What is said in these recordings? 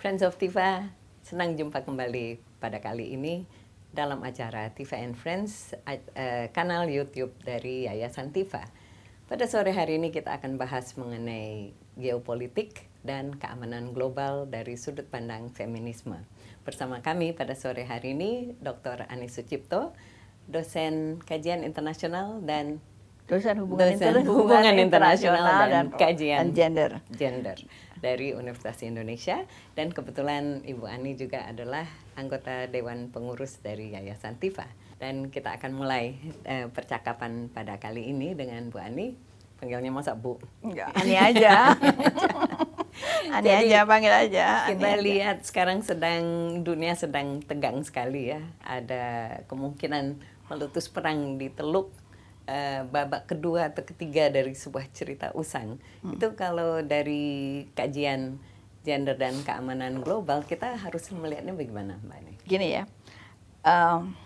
Friends of Tifa, senang jumpa kembali pada kali ini dalam acara Tifa and Friends, uh, kanal YouTube dari Yayasan Tifa. Pada sore hari ini kita akan bahas mengenai geopolitik dan keamanan global dari sudut pandang feminisme. Bersama kami pada sore hari ini Dr. Anis Sucipto, dosen kajian internasional dan dosen hubungan, dosen hubungan internasional dan, dan kajian dan gender. gender dari Universitas Indonesia dan kebetulan Ibu Ani juga adalah anggota Dewan Pengurus dari Yayasan Tifa dan kita akan mulai eh, percakapan pada kali ini dengan Bu Ani panggilnya masa Bu Enggak, Ani aja Ani Jadi, aja panggil aja Ani kita aja. lihat sekarang sedang dunia sedang tegang sekali ya ada kemungkinan meletus perang di Teluk uh, babak kedua atau ketiga dari sebuah cerita usang. Hmm. Itu kalau dari kajian gender dan keamanan global kita harus melihatnya bagaimana, Mbak Ini? Gini ya, um,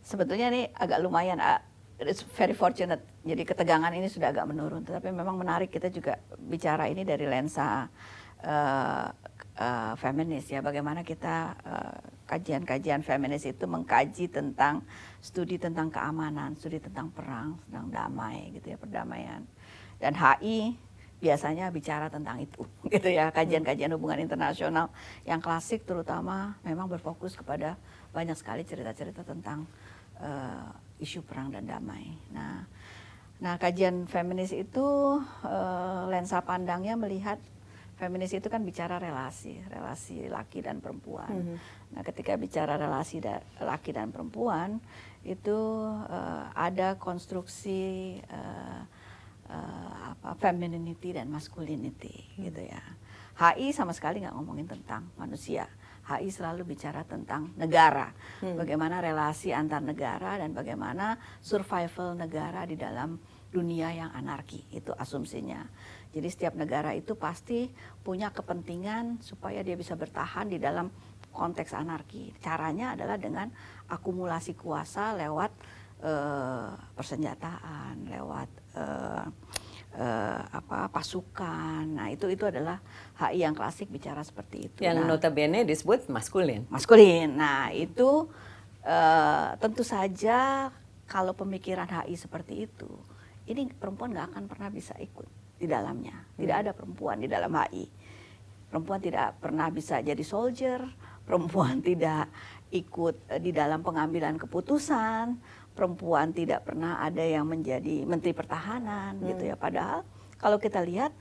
sebetulnya ini agak lumayan, uh, it's very fortunate. Jadi ketegangan ini sudah agak menurun, tetapi memang menarik kita juga bicara ini dari lensa uh, uh, feminis ya, bagaimana kita kajian-kajian uh, feminis itu mengkaji tentang studi tentang keamanan, studi tentang perang, tentang damai gitu ya, perdamaian. Dan HI biasanya bicara tentang itu gitu ya, kajian-kajian hubungan internasional yang klasik terutama memang berfokus kepada banyak sekali cerita-cerita tentang uh, isu perang dan damai. Nah, nah kajian feminis itu uh, lensa pandangnya melihat feminis itu kan bicara relasi, relasi laki dan perempuan. Mm -hmm. Nah, ketika bicara relasi da laki dan perempuan, itu uh, ada konstruksi uh, uh, apa femininity dan masculinity hmm. gitu ya. HI sama sekali nggak ngomongin tentang manusia. HI selalu bicara tentang negara, hmm. bagaimana relasi antar negara dan bagaimana survival negara di dalam dunia yang anarki itu asumsinya. Jadi setiap negara itu pasti punya kepentingan supaya dia bisa bertahan di dalam konteks anarki. Caranya adalah dengan akumulasi kuasa lewat uh, persenjataan, lewat uh, apa pasukan. Nah, itu itu adalah HI yang klasik bicara seperti itu. Yang nah, notabene disebut maskulin. Maskulin. Nah, itu uh, tentu saja kalau pemikiran HI seperti itu, ini perempuan nggak akan pernah bisa ikut di dalamnya. Tidak hmm. ada perempuan di dalam HI. Perempuan tidak pernah bisa jadi soldier, perempuan tidak ikut eh, di dalam pengambilan keputusan, perempuan tidak pernah ada yang menjadi menteri pertahanan hmm. gitu ya. Padahal kalau kita lihat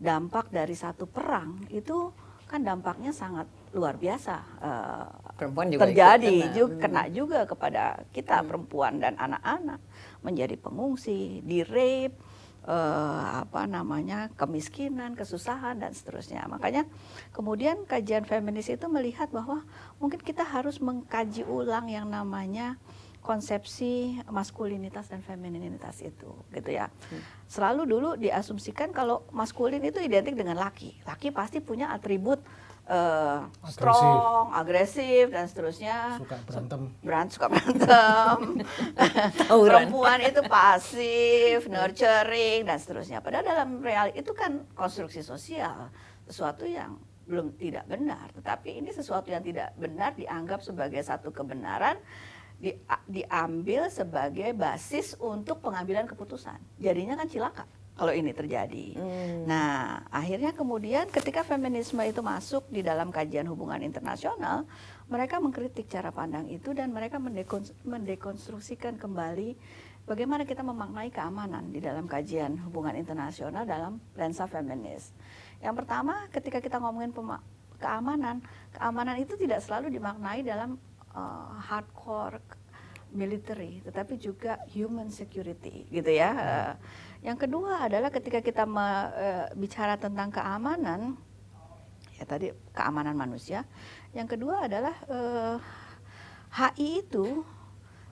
dampak dari satu perang itu kan dampaknya sangat luar biasa uh, perempuan juga terjadi kena. juga hmm. kena juga kepada kita hmm. perempuan dan anak-anak menjadi pengungsi, di rape, uh, apa namanya kemiskinan, kesusahan dan seterusnya. Makanya kemudian kajian feminis itu melihat bahwa mungkin kita harus mengkaji ulang yang namanya konsepsi maskulinitas dan femininitas itu gitu ya. Hmm. Selalu dulu diasumsikan kalau maskulin itu identik dengan laki. Laki pasti punya atribut uh, strong, agresif dan seterusnya. Suka berantem. Berant, suka berantem. Perempuan itu pasif, nurturing dan seterusnya. Padahal dalam real itu kan konstruksi sosial, sesuatu yang belum tidak benar. Tetapi ini sesuatu yang tidak benar dianggap sebagai satu kebenaran di, diambil sebagai basis untuk pengambilan keputusan. Jadinya kan cilaka kalau ini terjadi. Hmm. Nah, akhirnya kemudian ketika feminisme itu masuk di dalam kajian hubungan internasional, mereka mengkritik cara pandang itu dan mereka mendekonstruksikan kembali bagaimana kita memaknai keamanan di dalam kajian hubungan internasional dalam lensa feminis. Yang pertama, ketika kita ngomongin keamanan, keamanan itu tidak selalu dimaknai dalam uh, hardcore military, tetapi juga human security, gitu ya. Uh, yang kedua adalah ketika kita me, e, bicara tentang keamanan, ya tadi keamanan manusia. Yang kedua adalah e, HI itu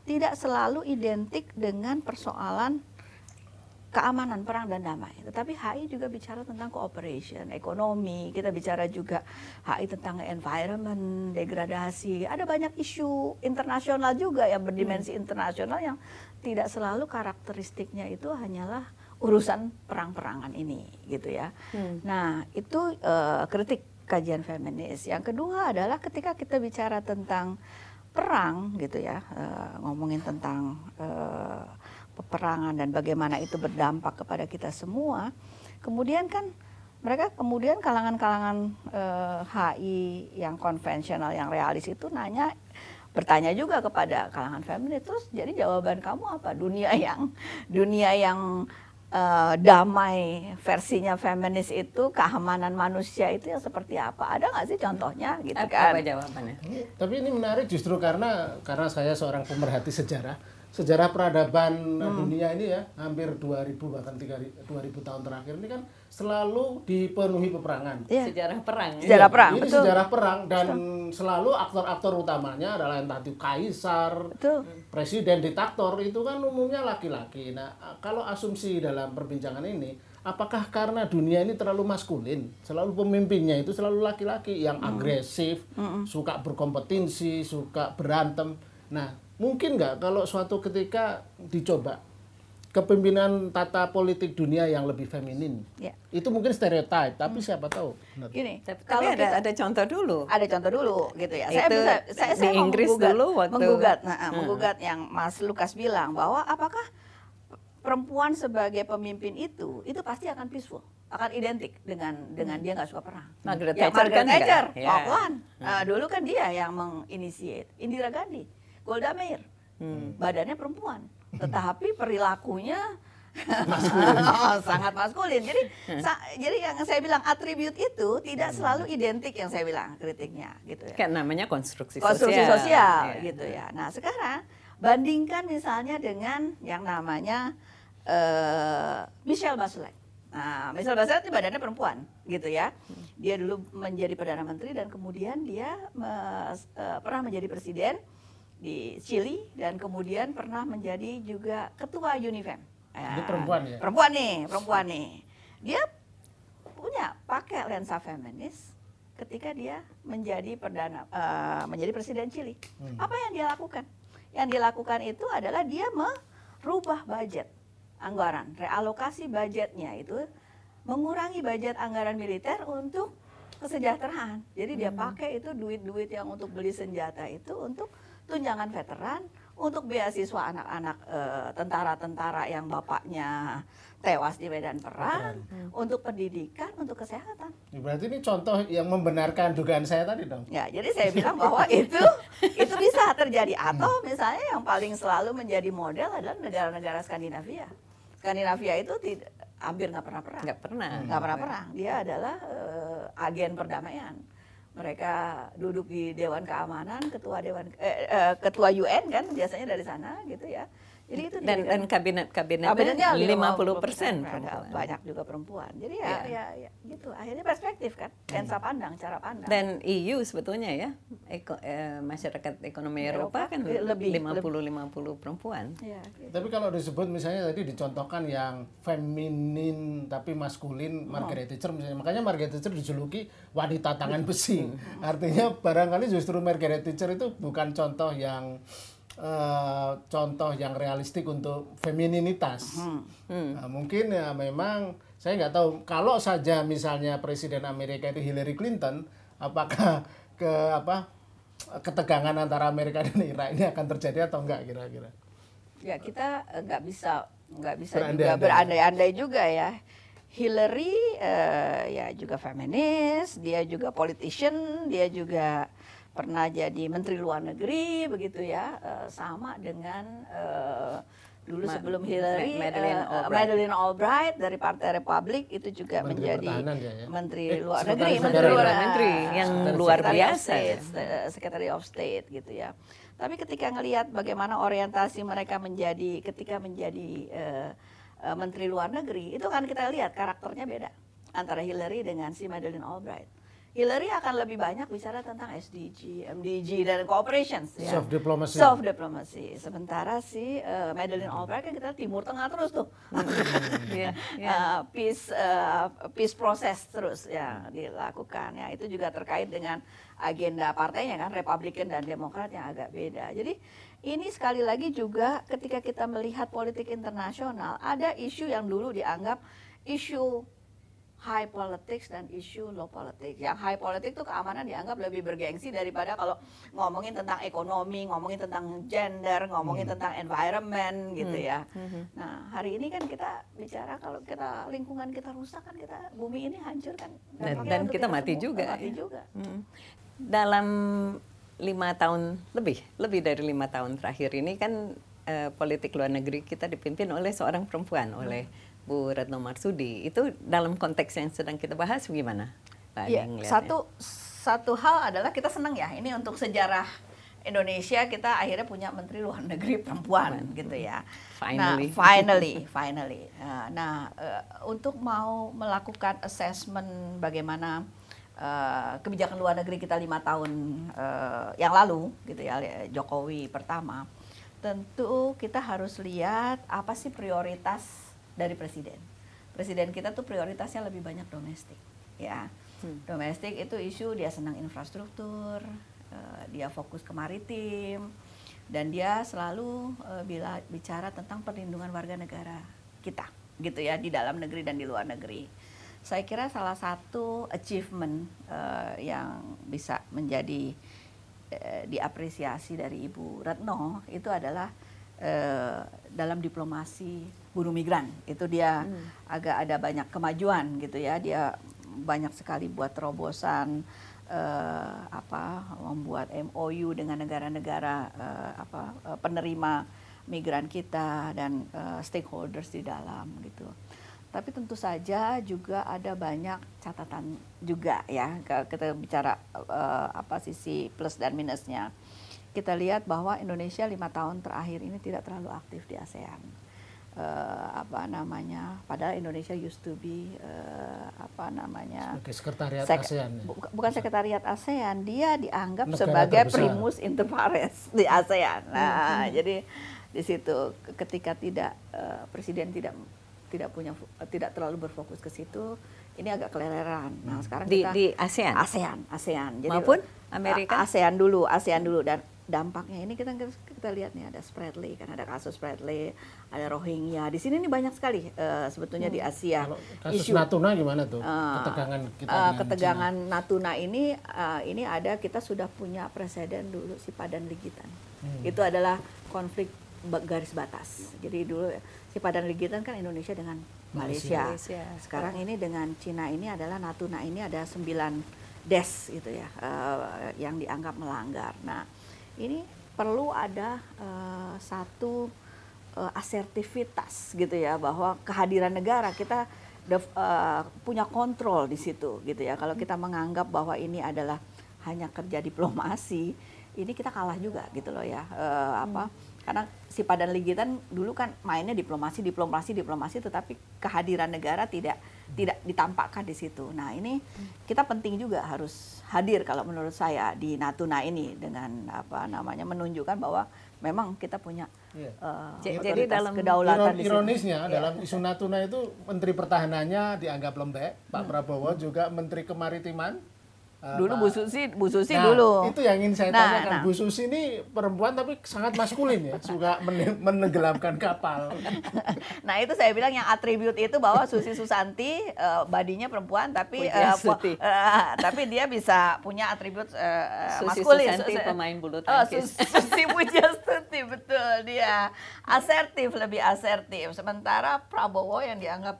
tidak selalu identik dengan persoalan keamanan, perang dan damai. Tetapi HI juga bicara tentang cooperation, ekonomi. Kita bicara juga HI tentang environment, degradasi. Ada banyak isu internasional juga yang berdimensi hmm. internasional yang tidak selalu karakteristiknya itu hanyalah urusan perang-perangan ini, gitu ya. Hmm. Nah itu uh, kritik kajian feminis. Yang kedua adalah ketika kita bicara tentang perang, gitu ya, uh, ngomongin tentang uh, peperangan dan bagaimana itu berdampak kepada kita semua. Kemudian kan mereka kemudian kalangan-kalangan eh, HI yang konvensional yang realis itu nanya bertanya juga kepada kalangan feminis terus jadi jawaban kamu apa? Dunia yang dunia yang uh, damai versinya feminis itu keamanan manusia itu yang seperti apa? Ada nggak sih contohnya? Gitu apa, kan. apa jawabannya? Tapi ini menarik justru karena karena saya seorang pemerhati sejarah sejarah peradaban hmm. dunia ini ya hampir 2000 bahkan 3000 2000 tahun terakhir ini kan selalu dipenuhi peperangan. Ya. Sejarah perang. Ya. Sejarah perang. Ini betul. sejarah perang dan betul. selalu aktor-aktor utamanya adalah entah itu kaisar, betul. presiden, diktator itu kan umumnya laki-laki. Nah, kalau asumsi dalam perbincangan ini apakah karena dunia ini terlalu maskulin, selalu pemimpinnya itu selalu laki-laki yang hmm. agresif, hmm. suka berkompetisi, suka berantem. Nah, mungkin nggak kalau suatu ketika dicoba kepemimpinan tata politik dunia yang lebih feminin. Ya. Itu mungkin stereotip, tapi hmm. siapa tahu. Gini, tapi, kalau ada kita, ada contoh dulu. Ada contoh dulu gitu ya. Itu saya bisa saya, saya Inggris menggugat, dulu waktu menggugat nah, hmm. menggugat yang Mas Lukas bilang bahwa apakah perempuan sebagai pemimpin itu itu pasti akan peaceful akan identik dengan dengan hmm. dia nggak suka perang. Margaret ya, Thatcher Margaret kan Thatcher, ya. Hmm. Uh, dulu kan dia yang menginisiate. Indira Gandhi Golda Meir. Hmm. Badannya perempuan, tetapi perilakunya sangat maskulin. Jadi hmm. sa jadi yang saya bilang atribut itu tidak hmm. selalu identik yang saya bilang kritiknya gitu ya. Kayak namanya konstruksi, konstruksi sosial. sosial yeah. gitu ya. Nah, sekarang bandingkan misalnya dengan yang namanya uh, Michelle Bachelet. Nah, Michelle Bachelet ini badannya perempuan, gitu ya. Hmm. Dia dulu menjadi perdana menteri dan kemudian dia uh, pernah menjadi presiden di Chili dan kemudian pernah menjadi juga ketua Unifem. Ini perempuan ya? Perempuan nih, perempuan nih. Dia punya pakai lensa feminis ketika dia menjadi perdana uh, menjadi presiden Chili. Hmm. Apa yang dia lakukan? Yang dia lakukan itu adalah dia merubah budget anggaran, realokasi budgetnya itu mengurangi budget anggaran militer untuk kesejahteraan. Jadi dia hmm. pakai itu duit-duit yang untuk beli senjata itu untuk tunjangan veteran untuk beasiswa anak-anak uh, tentara-tentara yang bapaknya tewas di medan perang, hmm. untuk pendidikan, untuk kesehatan. Ya, berarti ini contoh yang membenarkan dugaan saya tadi dong. Ya, jadi saya bilang bahwa itu itu bisa terjadi atau misalnya yang paling selalu menjadi model adalah negara-negara Skandinavia. Skandinavia itu tidak hampir nggak pernah perang. Nggak pernah. Nggak pernah perang. Dia adalah uh, agen perdamaian mereka duduk di Dewan Keamanan, ketua Dewan eh, eh, ketua UN kan biasanya dari sana gitu ya. Jadi itu dan, dan kabinet kabinetnya lima puluh persen banyak juga perempuan. Jadi ya, ya, ya, ya gitu. Akhirnya perspektif kan, lensa pandang, cara pandang. Dan EU sebetulnya ya, eko, eh, masyarakat ekonomi Eropa, Eropa kan lebih lima puluh lima puluh perempuan. Ya, gitu. Tapi kalau disebut misalnya tadi dicontohkan yang feminin tapi maskulin, oh. Margaret Thatcher misalnya, makanya Margaret Thatcher dijuluki wanita tangan besi. Artinya barangkali justru Margaret Thatcher itu bukan contoh yang uh, contoh yang realistik untuk femininitas. Hmm. Hmm. Nah, mungkin ya memang saya nggak tahu kalau saja misalnya presiden Amerika itu Hillary Clinton, apakah ke apa ketegangan antara Amerika dan Irak ini akan terjadi atau enggak kira-kira? Ya kita eh, nggak bisa nggak bisa berandai juga berandai-andai juga ya. Hillary uh, ya juga feminis, dia juga politician, dia juga pernah jadi menteri luar negeri begitu ya uh, sama dengan uh, dulu Ma sebelum Hillary Madeleine uh, Albright. Madeleine Albright dari Partai Republik itu juga menteri menjadi ya, ya? menteri eh, luar negeri menteri luar negeri yang luar biasa State, ya. Secretary of State gitu ya tapi ketika ngelihat bagaimana orientasi mereka menjadi ketika menjadi uh, uh, menteri luar negeri itu kan kita lihat karakternya beda antara Hillary dengan si Madeleine Albright Hillary akan lebih banyak bicara tentang SDG, MDG dan cooperations ya. Soft diplomacy. Soft diplomacy. Sementara si uh, Madeleine Albright kan kita Timur Tengah terus tuh. Iya, iya. Uh, peace uh, peace process terus ya dilakukan ya. Itu juga terkait dengan agenda partainya kan Republikan dan Demokrat yang agak beda. Jadi ini sekali lagi juga ketika kita melihat politik internasional ada isu yang dulu dianggap isu high politics dan isu low politics. Yang high politics itu keamanan dianggap lebih bergengsi daripada kalau ngomongin tentang ekonomi, ngomongin tentang gender, ngomongin Hmm. tentang environment gitu Hmm. ya. Mhm. Nah, hari ini kan kita bicara kalau kita lingkungan kita rusak kan kita bumi ini hancur kan. Dan- dan kita kita mati semua, juga, Mati ya. juga. Mm. Dalam lima tahun lebih, lebih dari lima tahun terakhir ini kan eh, politik luar negeri kita dipimpin oleh seorang perempuan, oleh Bu Retno Marsudi. Itu dalam konteks yang sedang kita bahas gimana? Pak ngelihatnya? satu satu hal adalah kita senang ya ini untuk sejarah Indonesia kita akhirnya punya menteri luar negeri perempuan gitu ya. Finally. Nah, finally, finally. Nah, Nah, eh, untuk mau melakukan assessment bagaimana eh, kebijakan luar negeri kita lima tahun eh, yang lalu gitu ya Jokowi pertama, tentu kita harus lihat apa sih prioritas dari presiden. Presiden kita tuh prioritasnya lebih banyak domestik, ya. Hmm. Domestik itu isu dia senang infrastruktur, eh, dia fokus ke maritim, dan dia selalu eh, bila bicara tentang perlindungan warga negara kita, gitu ya di dalam negeri dan di luar negeri. Saya kira salah satu achievement eh, yang bisa menjadi diapresiasi dari Ibu Retno itu adalah dalam diplomasi buruh migran. Itu dia agak ada banyak kemajuan gitu ya. Dia banyak sekali buat terobosan eh, apa membuat MOU dengan negara-negara eh, apa eh, penerima migran kita dan eh, stakeholders di dalam gitu. Tapi tentu saja juga ada banyak catatan juga ya kita bicara eh, apa sisi plus dan minusnya. Kita lihat bahwa Indonesia lima tahun terakhir ini tidak terlalu aktif di ASEAN. Eh, apa namanya? Padahal Indonesia used to be eh, apa namanya? Sebagai sekretariat Sek- ASEAN. ya. bu- bukan sekretariat ASEAN, dia dianggap Negara sebagai terbesar. primus inter pares di ASEAN. Hmm, Nah, jadi di situ ke- ketika tidak eh, presiden tidak tidak punya tidak terlalu berfokus ke situ, ini agak keleleran. Nah, sekarang Di- kita di ASEAN? ASEAN, ASEAN. Maupun eh, Amerika? ASEAN dulu, ASEAN dulu dan dampaknya ini kita kita lihat nih ada Spratly kan ada kasus Spratly, ada Rohingya. Di sini nih banyak sekali eh, sebetulnya di Asia. Kalau kasus isu. Natuna gimana tuh? Ah, ketegangan kita eh, dengan ketegangan Natuna ini eh, ini ada kita sudah punya presiden dulu si Padan Ligitan. Hmm. Itu adalah konflik garis batas. Jadi dulu si Padan Ligitan kan Indonesia dengan Malaysia. Malaysia. Sekarang ini dengan Cina ini adalah Natuna ini ada sembilan des gitu ya eh, yang dianggap melanggar. Nah ini perlu ada eh, satu eh, asertivitas gitu ya bahwa kehadiran negara kita eh, punya kontrol di situ gitu ya. Kalau kita menganggap bahwa ini adalah hanya kerja diplomasi, ini kita kalah juga gitu loh ya. Eh, apa? Karena si Padan Ligitan dulu kan mainnya diplomasi, diplomasi, diplomasi, tetapi kehadiran negara tidak tidak ditampakkan di situ. Nah ini kita penting juga harus hadir kalau menurut saya di Natuna ini dengan apa namanya menunjukkan bahwa memang kita punya Iya. eh, Jadi dalam kedaulatan Iron- di ironisnya Iya. dalam isu Natuna itu Menteri Pertahanannya dianggap lembek, Pak Hmm. Prabowo juga Menteri Kemaritiman. Eh, Dulu Pak- Bu Susi, Bu Susi Nah, dulu. Itu yang ingin saya Nah, tanyakan. nah. Bu Susi ini perempuan tapi sangat maskulin ya, suka men- menenggelamkan kapal. Nah itu saya bilang yang atribut itu bahwa Susi Susanti eh, badinya perempuan tapi eh, Suti. eh, tapi dia bisa punya atribut eh, Susi maskulin. Susanti, Su- su- pemain bulu Oh, tangkis. Sus- Susi Pujastuti betul dia asertif lebih asertif. Sementara Prabowo yang dianggap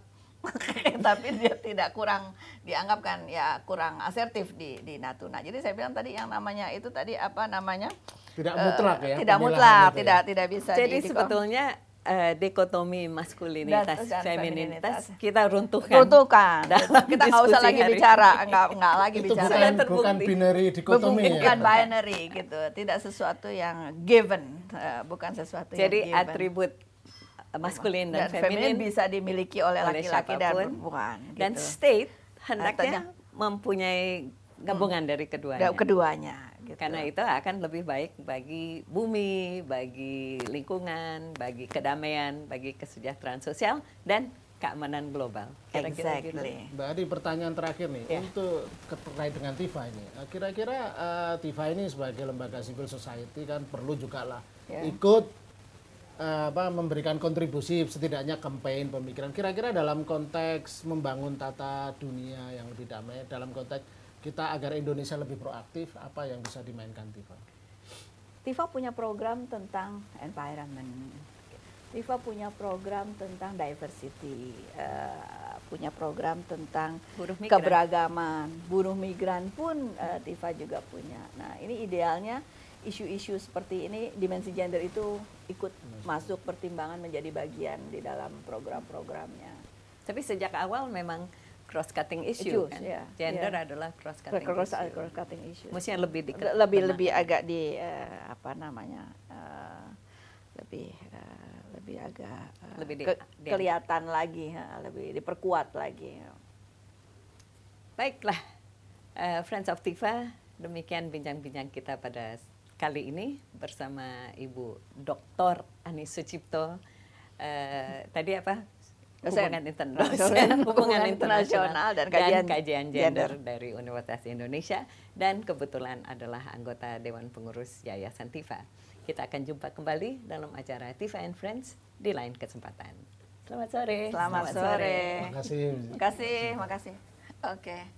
tapi dia tidak kurang dianggap kan ya kurang asertif di di Natuna. Jadi saya bilang tadi yang namanya itu tadi apa namanya Tidak eh, mutlak ya. Tidak pemilahan mutlak, itu ya. tidak tidak bisa. Jadi di- di- sebetulnya eh, dikotomi maskulinitas, Dan- dan feminitas feminitas. kita runtuhkan. runtuhkan. Dalam Kita nggak usah lagi hari bicara, nggak nggak lagi Itu bicara. bukan, bukan binary dikotomi ya. bukan binary gitu, tidak sesuatu yang given, eh, bukan sesuatu Jadi yang given. atribut maskulin dan, dan feminin bisa dimiliki oleh laki-laki dan perempuan. dan gitu. state Tanya. hendaknya mempunyai gabungan dari keduanya. keduanya gitu. Karena itu akan lebih baik bagi bumi, bagi lingkungan, bagi kedamaian, bagi kesejahteraan sosial dan keamanan global. Kira-kira gitu. exactly. Mbak Adi, pertanyaan terakhir nih Ya. untuk terkait dengan TIFA ini. Eh, Kira-kira eh, TIFA ini sebagai lembaga civil society kan perlu juga lah Ya. ikut apa memberikan kontribusi setidaknya campaign pemikiran. Kira-kira dalam konteks membangun tata dunia yang lebih damai, dalam konteks kita agar Indonesia lebih proaktif, apa yang bisa dimainkan TIFA? TIFA punya program tentang environment. TIFA punya program tentang diversity, eh, punya program tentang Buruh migran. keberagaman, buruh migran pun eh, TIFA juga punya. Nah ini idealnya isu-isu seperti ini dimensi gender itu ikut masuk pertimbangan menjadi bagian di dalam program-programnya. Tapi sejak awal memang cross cutting issue Issues, kan. ya, Gender ya. adalah cross cutting Cross, issue. cross cutting issue. Mestinya lebih di lebih lebih agak di eh, apa namanya eh, lebih eh, lebih agak eh, Lebih di- ke- di- kelihatan lagi ha, lebih diperkuat lagi Baiklah, eh, Friends of Tifa, demikian bincang-bincang kita pada kali ini bersama Ibu Dr. Ani Sucipto. Eh, tadi apa? Dosen. Hubungan internasional, Dosen hubungan hubungan internasional internasional dan kajian kajian gender, gender. dari Universitas Indonesia dan kebetulan adalah anggota Dewan Pengurus Yayasan Tifa. Kita akan jumpa kembali dalam acara Tifa and Friends di lain kesempatan. Selamat sore. selamat, sore. Terima kasih. Terima kasih, makasih. Oke.